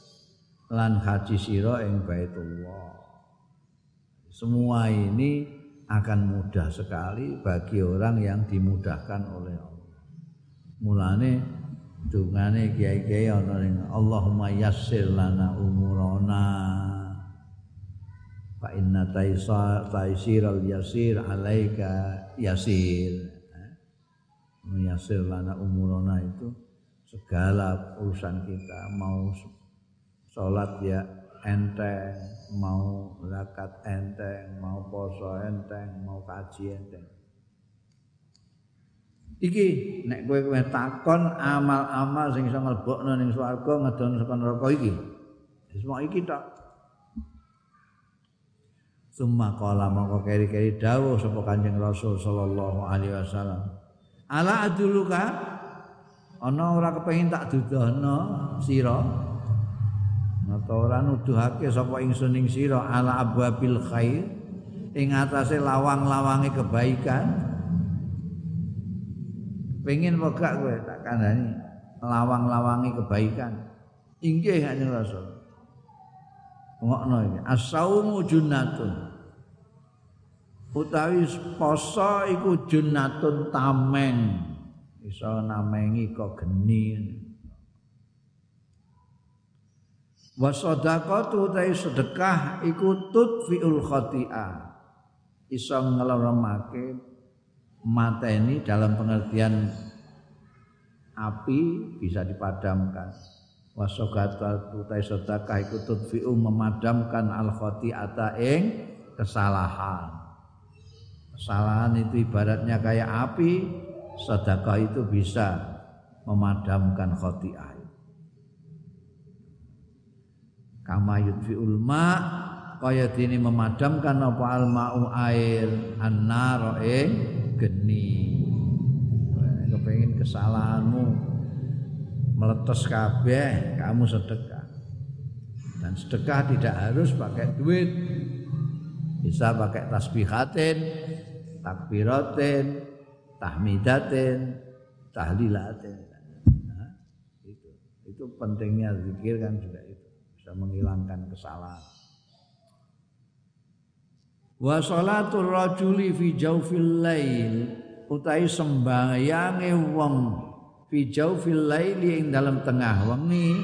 lan haji sira ing Baitullah. Semua ini akan mudah sekali bagi orang yang dimudahkan oleh Allah. Mulane dungane kiai-kiai ana Allahumma yassir lana umurana. Fa inna al yasir alaika yasir. Yasir lana umurana itu segala urusan kita mau sholat ya enteng, mau zakat enteng, mau poso enteng, mau kaji enteng. Iki nek kowe kowe takon amal-amal sing iso mlebokno ning swarga ngedon saka neraka iki. Semua iki tok. Summa qala mongko keri-keri dawuh sapa Kanjeng Rasul sallallahu alaihi wasallam. Ala aduluka ana ora kepengin tak dudohno sira atau ora nuduhake sapa ingsun ing sira ala abwabil khair ing atase lawang-lawange kebaikan. Pengen apa kowe tak kandhani lawang-lawange kebaikan. Inggih kanjeng rasul. Ngokno iki asaumu junnatun. Utawi poso iku junnatun tameng. Iso namengi kok geni wa sadaqatu ta sedekah iku tudfiul khati'ah. Iso ngeleremake mateni dalam pengertian api bisa dipadamkan. Wa sadaqatu ta sedekah iku tudfiu memadamkan al khati'ata ing kesalahan. Kesalahan itu ibaratnya kayak api sedekah itu bisa memadamkan khati'ah kama yudfiul ma kaya dene memadamkan apa al ma'u air annar ing geni. Kepengin kesalahanmu meletus kabeh kamu sedekah. Dan sedekah tidak harus pakai duit. Bisa pakai tasbihatin takbiratin tahmidatin tahlilatin. Nah, itu. Itu pentingnya zikir kan juga bisa menghilangkan kesalahan. Wa salatul rajuli fi jawfil lail utai sembayange wong fi jawfil lail ing dalam tengah wengi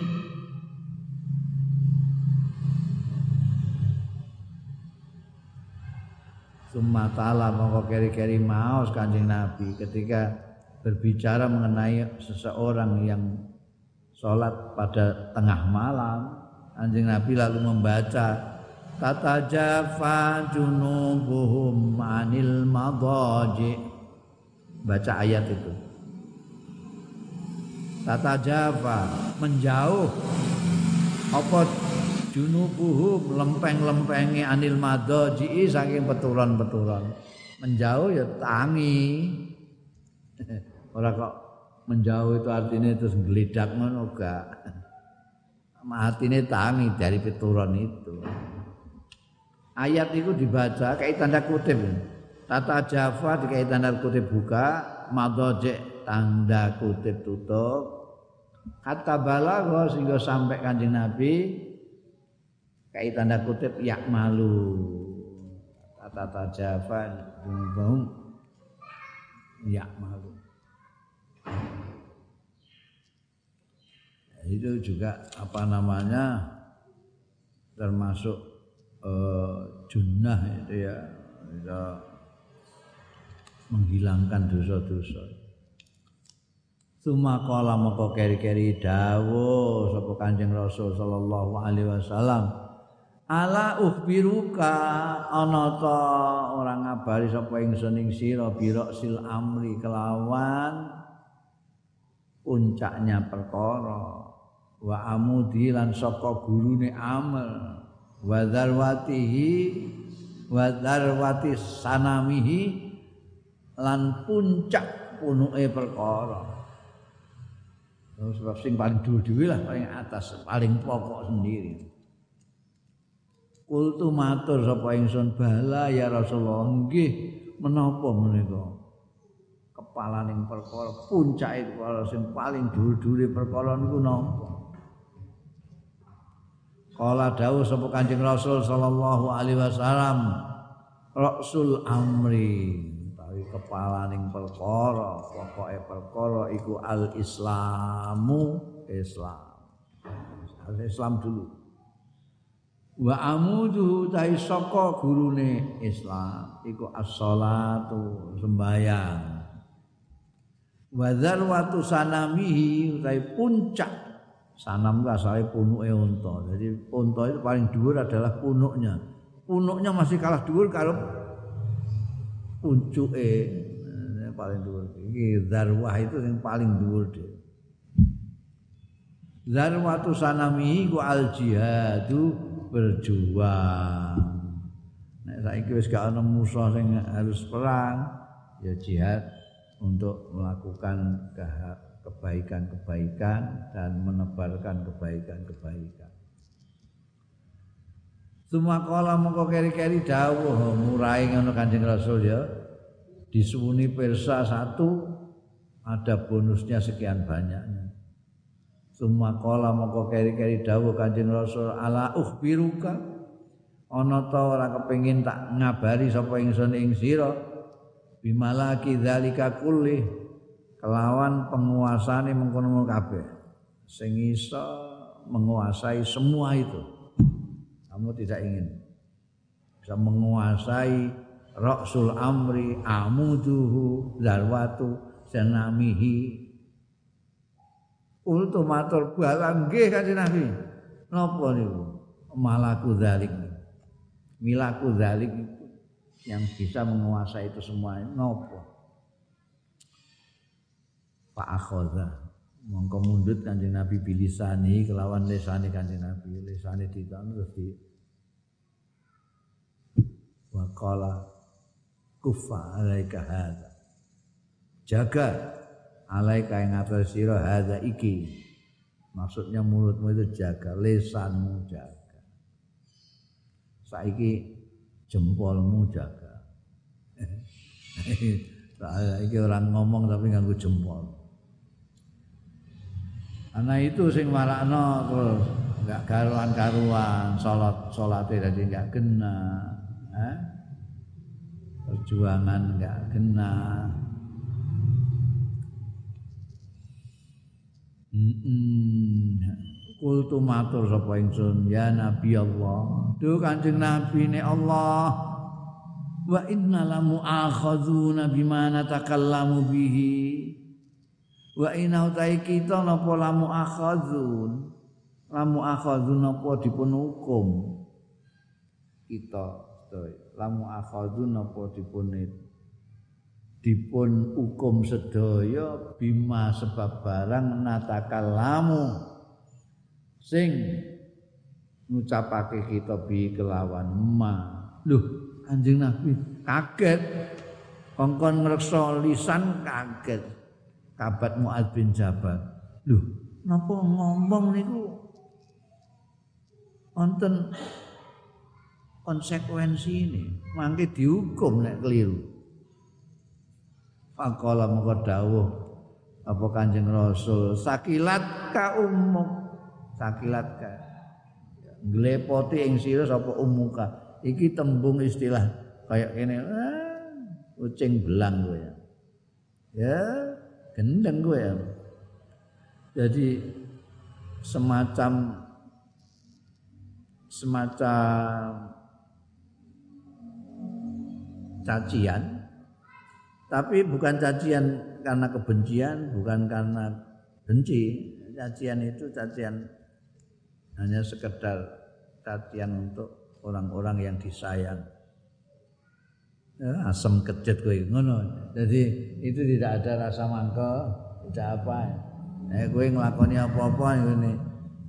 Summa ta'ala mongko keri-keri maos kanjeng Nabi ketika berbicara mengenai seseorang yang sholat pada tengah malam Anjing Nabi lalu membaca Tata jafa junubuhum anil madaji. Baca ayat itu. Tata jafa menjauh. Apa junubuhum lempeng-lempengi anil madaji saking peturon-peturon. Menjauh ya tangi. Orang kok menjauh itu artinya terus gelidak ngono gak matine tangi dari pituron itu. Ayat itu dibaca kayak tanda kutip. Tata Java dikai tanda kutip buka, madojek tanda kutip tutup. Kata balago sehingga sampai kanjeng Nabi kayak tanda kutip yak malu. Tata Java bung yak malu. Itu juga apa namanya termasuk uh, junnah itu ya. Bisa menghilangkan dosa-dosa. Suma kala moko keri-keri dawo sapa Kanjeng Rasul sallallahu alaihi wasallam ala ukhbiruka? Ana ta ora ngabari sapa ingsun ing sira birok sil amri kelawan puncaknya perkara wa amudi lan saka gurune amal wa darwatihi wa darwati sanamihi lan puncak punuke perkara. Sebab sing paling dhuwur lah paling atas paling pokok sendiri. Kultu matur sapa ingsun bala ya Rasulullah nggih menapa menika? Kepalaning perkara puncake perkara sing paling dhuwur-dhuwure perkara niku napa Kala dawuh sapa Kanjeng Rasul sallallahu alaihi wasallam Rasul amri. Utawi kepalaning perkara pokoke perkara iku al islamu Islam. Al Islam dulu. Wa amudu tai saka gurune Islam iku as-shalatu sembayang wa dzarwatu sanamihi utai puncak sanam ku asale punuke unta. Jadi unta itu paling dhuwur adalah punuknya. Punuknya masih kalah dhuwur kalau puncuke paling dhuwur. Iki zarwah itu yang paling dhuwur deh zarwatu sanamihi ku al jihadu berjuang. Nek saiki wis gak ana musuh sing harus perang, ya jihad untuk melakukan kebaikan-kebaikan dan menebarkan kebaikan-kebaikan. Semua kala mongko keri-keri dawuh murai ngono Kanjeng Rasul ya. Disuwuni persa satu ada bonusnya sekian banyaknya. Suma kala moko keri-keri dawuh Kanjeng Rasul ala ukhbiruka ana ta ora kepengin tak ngabari sapa ingsun ing sira bimalaki dzalika kulli kelawan penguasane mengkono kabeh sing iso menguasai semua itu kamu tidak ingin bisa menguasai Rasul amri amuduhu zarwatu senamihi Ultu matur balang nggih Kanjeng Nabi. Napa niku? Malaku zalik. Milaku zalik yang bisa menguasai itu semua napa? Pak akhoza. Mongko mundut Kanjeng Nabi bilisani kelawan lesane Kanjeng Nabi. Lesane ditan terus di waqala kufa alaika hadza. Jaga alaika yang atas sira hadza iki. Maksudnya mulutmu itu jaga lesanmu jaga. Saiki jempolmu jaga. Saya iki orang ngomong tapi nganggo jempol Karena itu sing marakno terus enggak karuan-karuan salat salate dadi enggak kena eh? perjuangan enggak kena Kultu matur sapa ingsun ya Nabi Allah. Duh Kanjeng Nabi ne Allah. Wa inna lamu akhadzuna bima natakallamu bihi. Wa inna utai kita napa lamu akhadzun. Lamu akhadzun napa dipun hukum. Kita lamu akhadzun napa dipun dipun hukum sedaya bima sebab barang lamu. Sing ngucapake kita bi kelawan ma. Lho anjing nabi kaget. Kongkon ngreksa lisan kaget kabat Muad bin Jabal. Lho napa ngomong niku? Wonten konsekuensi ini. Mangke dihukum nek keliru. Faqala moko dawuh apa Kanjeng Rasul? Sakilat ka ummuk sakilat ka. Nglepoti ing sira sapa iki tembung istilah kayak kene. Ah, kucing belang kowe ya. Ya gendeng kowe ya jadi semacam semacam cacian tapi bukan cacian karena kebencian, bukan karena benci. Cacian itu cacian hanya sekedar cacian untuk orang-orang yang disayang. Ya, asam kejet kowe ngono. Jadi itu tidak ada rasa mangkel, tidak apa. Eh kowe nglakoni apa-apa ngene.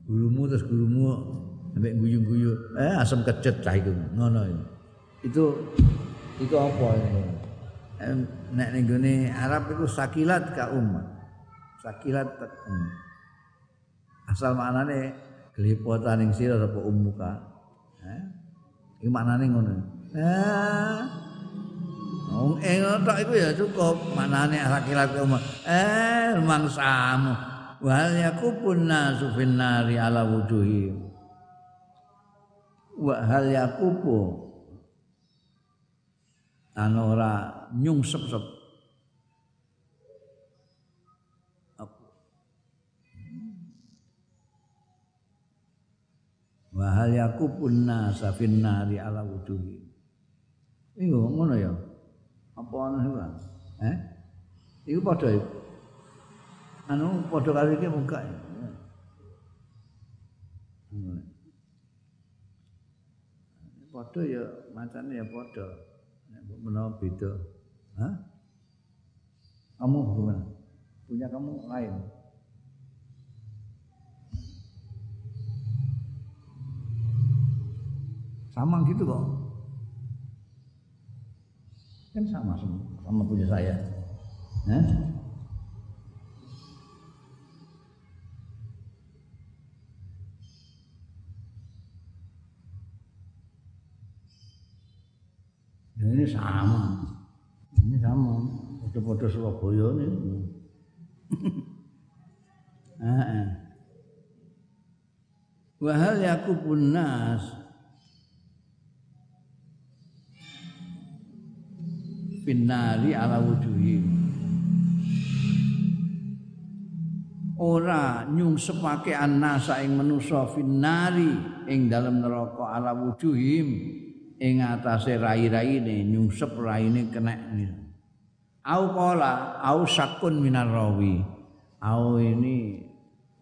Gurumu terus gurumu sampai guyu-guyu eh asam kejet cah iku ngono itu itu apa ini nek ning gone Arab iku sakilat ka umat sakilat um. asal maknane gelipotan ning sira apa umuka eh iki maknane ngono eh Wong ing tok iku ya cukup. Manane sakilat ka umat eh mangsamu. Wal yakupun nasu finnari ala wujuhi wa hal yakupu. Ana ora nyungsep-sep. Wa hal yakupun nasa finnari ala wujuhi iyo ngono ya apa ana iku eh? Iku padha anu padha karo iki muka padha ya macane ya padha. Nek menawa beda. Hah? kamu gimana? Punya kamu lain? Sama gitu kok kan sama semua sama punya saya. Hah? Ya, ini sama. Ini sama. Foto-foto Surabaya ini. Wahal yakubun nas Finari ala wujuhim ora nyungsepake annasa ing manusa finari ing dalem neraka ala wujuhim ing atase rai-raine nyungsep raine kena au qala au sakun minar rawi. Au ini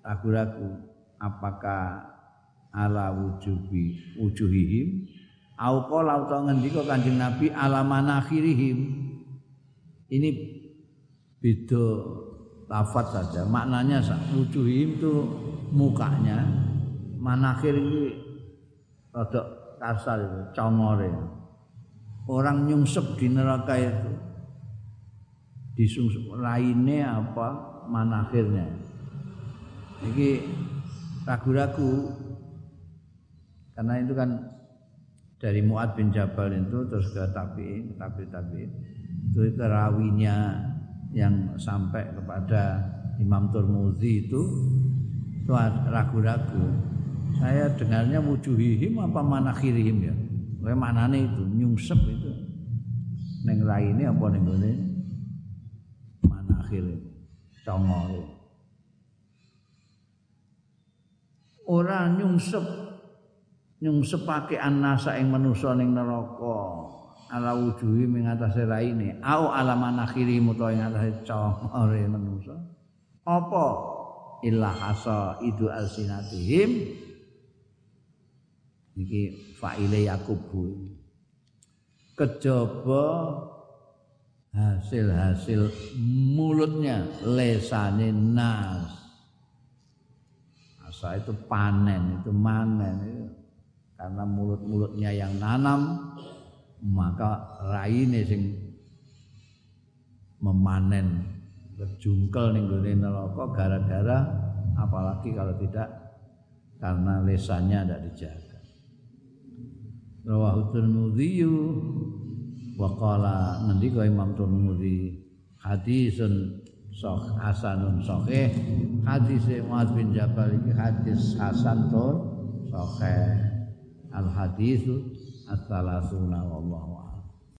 ragu-ragu apakah ala wujubi wujuhihim au qala utawa ngendika Kanjeng Nabi ala manakhirihim ini beda lafaz saja. Maknanya wujuhihim itu mukanya. Manakhir ini rada kasar itu congore. Orang nyungsep di neraka itu. Disungsep lainnya apa manakhirnya ini ragu-ragu. Karena itu kan dari Muad bin Jabal itu terus ke tabiin, tabi tabiin itu rawinya yang sampai kepada Imam Turmuzi itu itu ragu-ragu. Saya dengarnya wujuhihim apa manakhirihim ya. Kayak manane itu nyungsep itu. Neng raine apa ning gone manakhir congore. Ora nyungsep nyungsepake annasa ing manusa ning neraka. Ala wujuhi ing atase raine au ala manakhiri muta ing atase congore manusa apa? Illa hasa idu alsinatihim. Iki faile yakubu. Kejaba hasil-hasil mulutnya lesane nas. Asa itu panen itu manen itu karena mulut-mulutnya yang nanam maka raine sing memanen berjungkel ning gone neraka gara-gara apalagi kalau tidak karena lesannya tidak dijaga. Rawahu Tirmidzi wa qala ngendika Imam Tirmidzi? Hadisun sahih hasanun sahih. Hadis Muaz bin Jabal iki hadis hasan tur sahih al hadisu as-salasuna wallahu